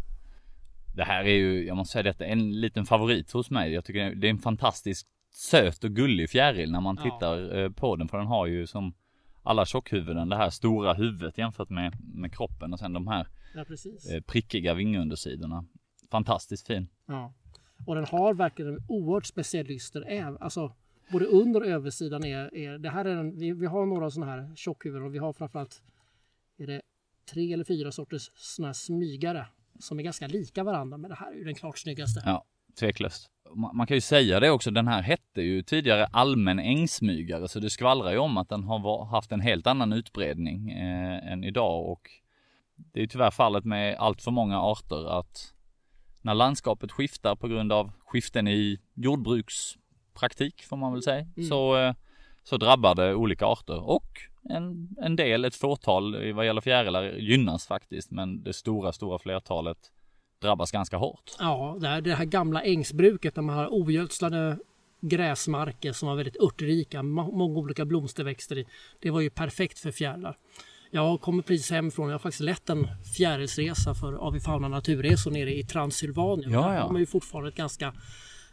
det här är ju, jag måste säga detta, en liten favorit hos mig. Jag tycker det är en fantastiskt söt och gullig fjäril när man Ja. tittar eh, på den. För den har ju som alla tjockhuvuden det här stora huvudet jämfört med, med kroppen och sen de här Ja, eh, prickiga vingundersidorna. Fantastiskt fin. Ja. Och den har verkligen en oerhört speciell lyster. äv- Alltså, både under och översidan är, är det här är en, vi, vi har några sådana här tjockhuvuden och vi har framförallt är det tre eller fyra sorters sådana här smygare som är ganska lika varandra men det här är ju den klart snyggaste. Ja, tveklöst. Man, kan ju säga det också, den här hette ju tidigare allmän ängsmygare så det skvallrar ju om att den har haft en helt annan utbredning eh, än idag. Och det är ju tyvärr fallet med allt för många arter att när landskapet skiftar på grund av skiften i jordbrukspraktik får man väl säga så, eh, så drabbar det olika arter. Och en, en del, ett fåtal vad gäller fjärilar gynnas faktiskt. Men det stora, stora flertalet drabbas ganska hårt. Ja, det här, det här gamla ängsbruket där man har ogödslade gräsmarker som var väldigt örtrika, må- många olika blomsterväxter i. Det var ju perfekt för fjärilar. Jag kommer precis hemifrån, jag har faktiskt lett en fjärilsresa för Avifauna naturresor nere i Transylvanien. Ja, Där ja. har man ju fortfarande ett ganska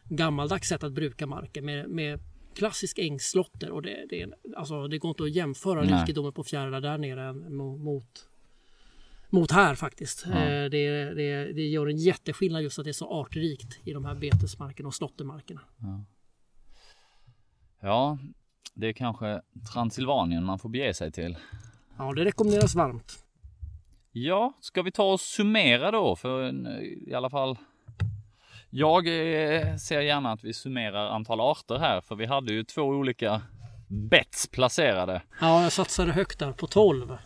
gammaldags sätt att bruka marken med, med klassisk ängslotter och det, det, alltså, det går inte att jämföra Nej. rikedomen på fjärilar där nere mot mot här faktiskt. Eh, Det, det, det gör en jätteskillnad just att det är så artrikt i de här betesmarkerna och slåttermarkerna. Ja, det är kanske Transylvanien man får bege sig till. Ja, det rekommenderas varmt. Ja, ska vi ta och summera då för en, i alla fall. Jag eh, ser gärna att vi summerar antal arter här för vi hade ju två olika bets placerade. Ja, jag satsade högt där på 12.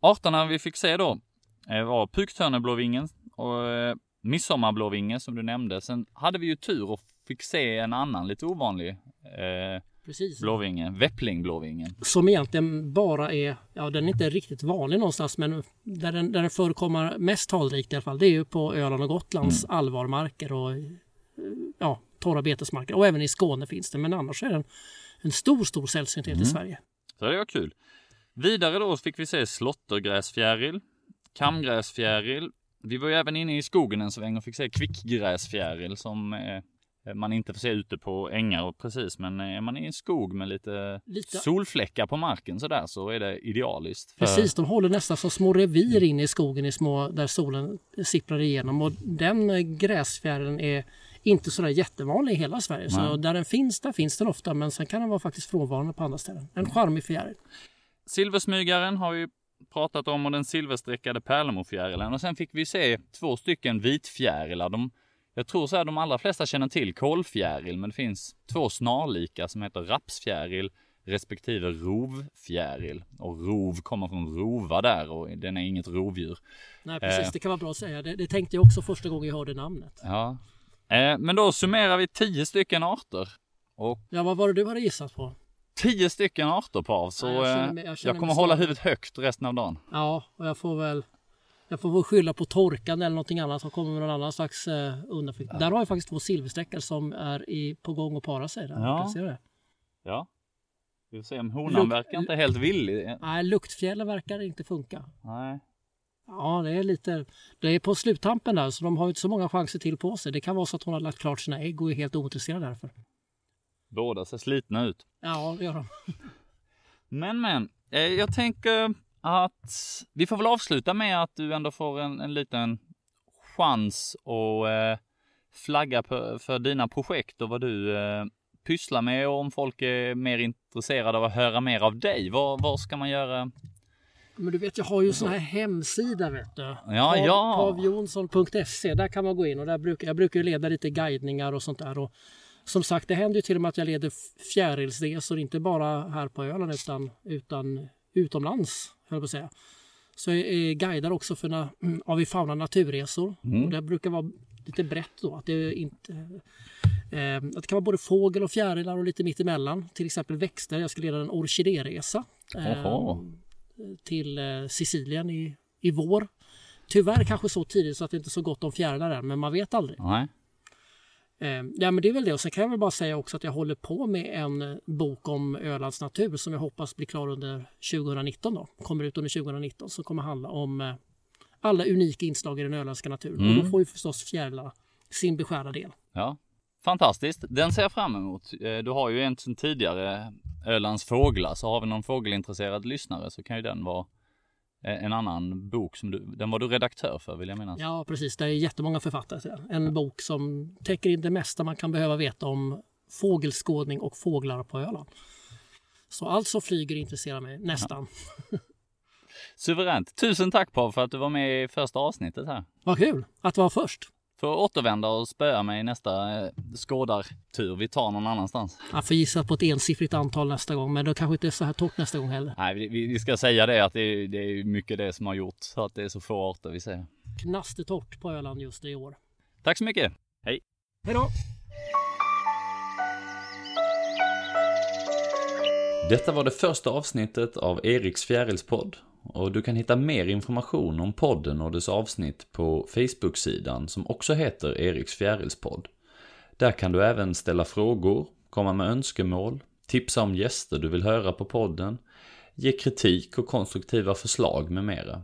Arterna vi fick se då eh, var puktörneblåvingen och eh, midsommarblåvinge som du nämnde. Sen hade vi ju tur och fick se en annan lite ovanlig eh, Precis. blåvinge, väpplingblåvingen. Som egentligen bara är, ja den är inte riktigt vanlig någonstans men där den, där den förekommer mest talrikt i alla fall det är ju på Öland och Gotlands allvarmarker och eh, ja, torra betesmarker. Och även i Skåne finns det men annars är den en stor, stor sällsynthet i Sverige. Så det var kul. Vidare då fick vi se slåttergräsfjäril, kamgräsfjäril. Vi var ju även inne i skogen en sväng och fick se kvickgräsfjäril som eh, man inte får se ute på ängar och precis, men är man i en skog med lite, Lite- solfläckar på marken sådär så är det idealiskt. För, Precis, de håller nästan som små revir inne i skogen i små, där solen sipprar igenom. Och den eh, gräsfjärilen är inte sådär jättevanlig i hela Sverige. Så Nej. där den finns, där finns den ofta. Men sen kan den vara faktiskt frånvarande på andra ställen. En charmig fjäril. Silversmygaren har vi pratat om och den silverstreckade pärlemorfjärilen. Och sen fick vi se två stycken vitfjärilar. De, jag tror så här de allra flesta känner till kolfjäril, men det finns två snarlika som heter rapsfjäril respektive rovfjäril. Och rov kommer från rova där och den är inget rovdjur. Nej, precis. Eh. Det kan vara bra att säga. Det, det tänkte jag också första gången jag hörde namnet. Ja. Eh, men då summerar vi tio stycken arter. Och Ja, vad var det du hade gissat på? Tio stycken arter Pav, så Ja, jag känner eh, mig- jag jag, känner mig kommer hålla huvudet högt resten av dagen. Ja, och jag får väl jag får väl skylla på torkan eller någonting annat som kommer med någon annan slags eh, undanflykt. Där har jag faktiskt två silversträckor som är i, på gång att para sig. Där. Ja. Ser det? Ja. Vi får se om honan Luk- verkar inte helt villig. Nej, luktfjällen verkar inte funka. Nej. Ja, det är lite... Det är på sluttampen där så de har inte så många chanser till på sig. Det kan vara så att hon har lagt klart sina ägg och är helt ointresserad därför. Båda ser slitna ut. Ja, det gör de. Men men, eh, jag tänker att vi får väl avsluta med att du ändå får en, en liten chans att eh, flagga på, för dina projekt och vad du eh, pysslar med och om folk är mer intresserade av att höra mer av dig. Vad, vad ska man göra? Men du vet, jag har ju sån här hemsida vet du. Ja, ja. Pavjonsson.se, där kan man gå in och där brukar, jag brukar leda lite guidningar och sånt där. Och som sagt, det händer ju till och med att jag leder fjärilsresor, inte bara här på Öland utan, utan utomlands, höll jag på att säga. Så jag eh, guidar också för na, mm, avifauna naturresor. Mm. Och det brukar vara lite brett då. Att det, inte, eh, att det kan vara både fågel och fjärilar och lite mittemellan. Till exempel växter. Jag ska leda en orkidéresa. Eh, till eh, Sicilien i, i vår. Tyvärr kanske så tidigt så att det inte är så gott om fjärilar än, men man vet aldrig. Nej. Eh, ja, men det är väl det. Och sen kan jag väl bara säga också att jag håller på med en eh, bok om Ölands natur som jag hoppas blir klar under 2019 då. Kommer ut under 2019 som kommer handla om eh, alla unika inslag i den öländska naturen. Och Mm. då får ju förstås fjärilar sin beskärda del. Ja, fantastiskt. Den ser jag fram emot. Du har ju en sen tidigare, Ölands fåglar, så har vi någon fågelintresserad lyssnare så kan ju den vara en annan bok som du, den var du redaktör för vill jag minnas. Ja, precis. Det är jättemånga författare till den. En bok som täcker in det mesta man kan behöva veta om fågelskådning och fåglar på Öland. Så allt som flyger intresserar mig nästan. Suveränt. Tusen tack Pav för att du var med i första avsnittet här. Vad kul att vara först. Får återvända och spöa mig i nästa eh, skådartur vi tar någon annanstans. Jag får gissa på ett ensiffrigt antal nästa gång, men det kanske inte är så här torrt nästa gång heller. Nej, vi, vi ska säga det att det är, det är mycket det som har gjort så att det är så få arter vi ser. Knastertorrt på Öland just i år. Tack så mycket. Hej! Hej då! Detta var det första avsnittet av Eriks fjärilspodd. Och du kan hitta mer information om podden och dess avsnitt på Facebook-sidan som också heter Eriks fjärilspodd. Där kan du även ställa frågor, komma med önskemål, tipsa om gäster du vill höra på podden, ge kritik och konstruktiva förslag med mera.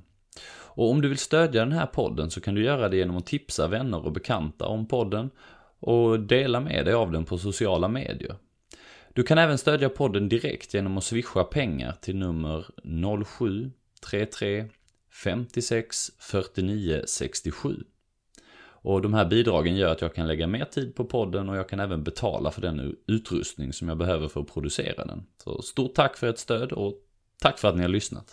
Och om du vill stödja den här podden så kan du göra det genom att tipsa vänner och bekanta om podden och dela med dig av den på sociala medier. Du kan även stödja podden direkt genom att swisha pengar till nummer 07 33 56 49 67. Och de här bidragen gör att jag kan lägga mer tid på podden och jag kan även betala för den utrustning som jag behöver för att producera den. Så stort tack för ert stöd och tack för att ni har lyssnat.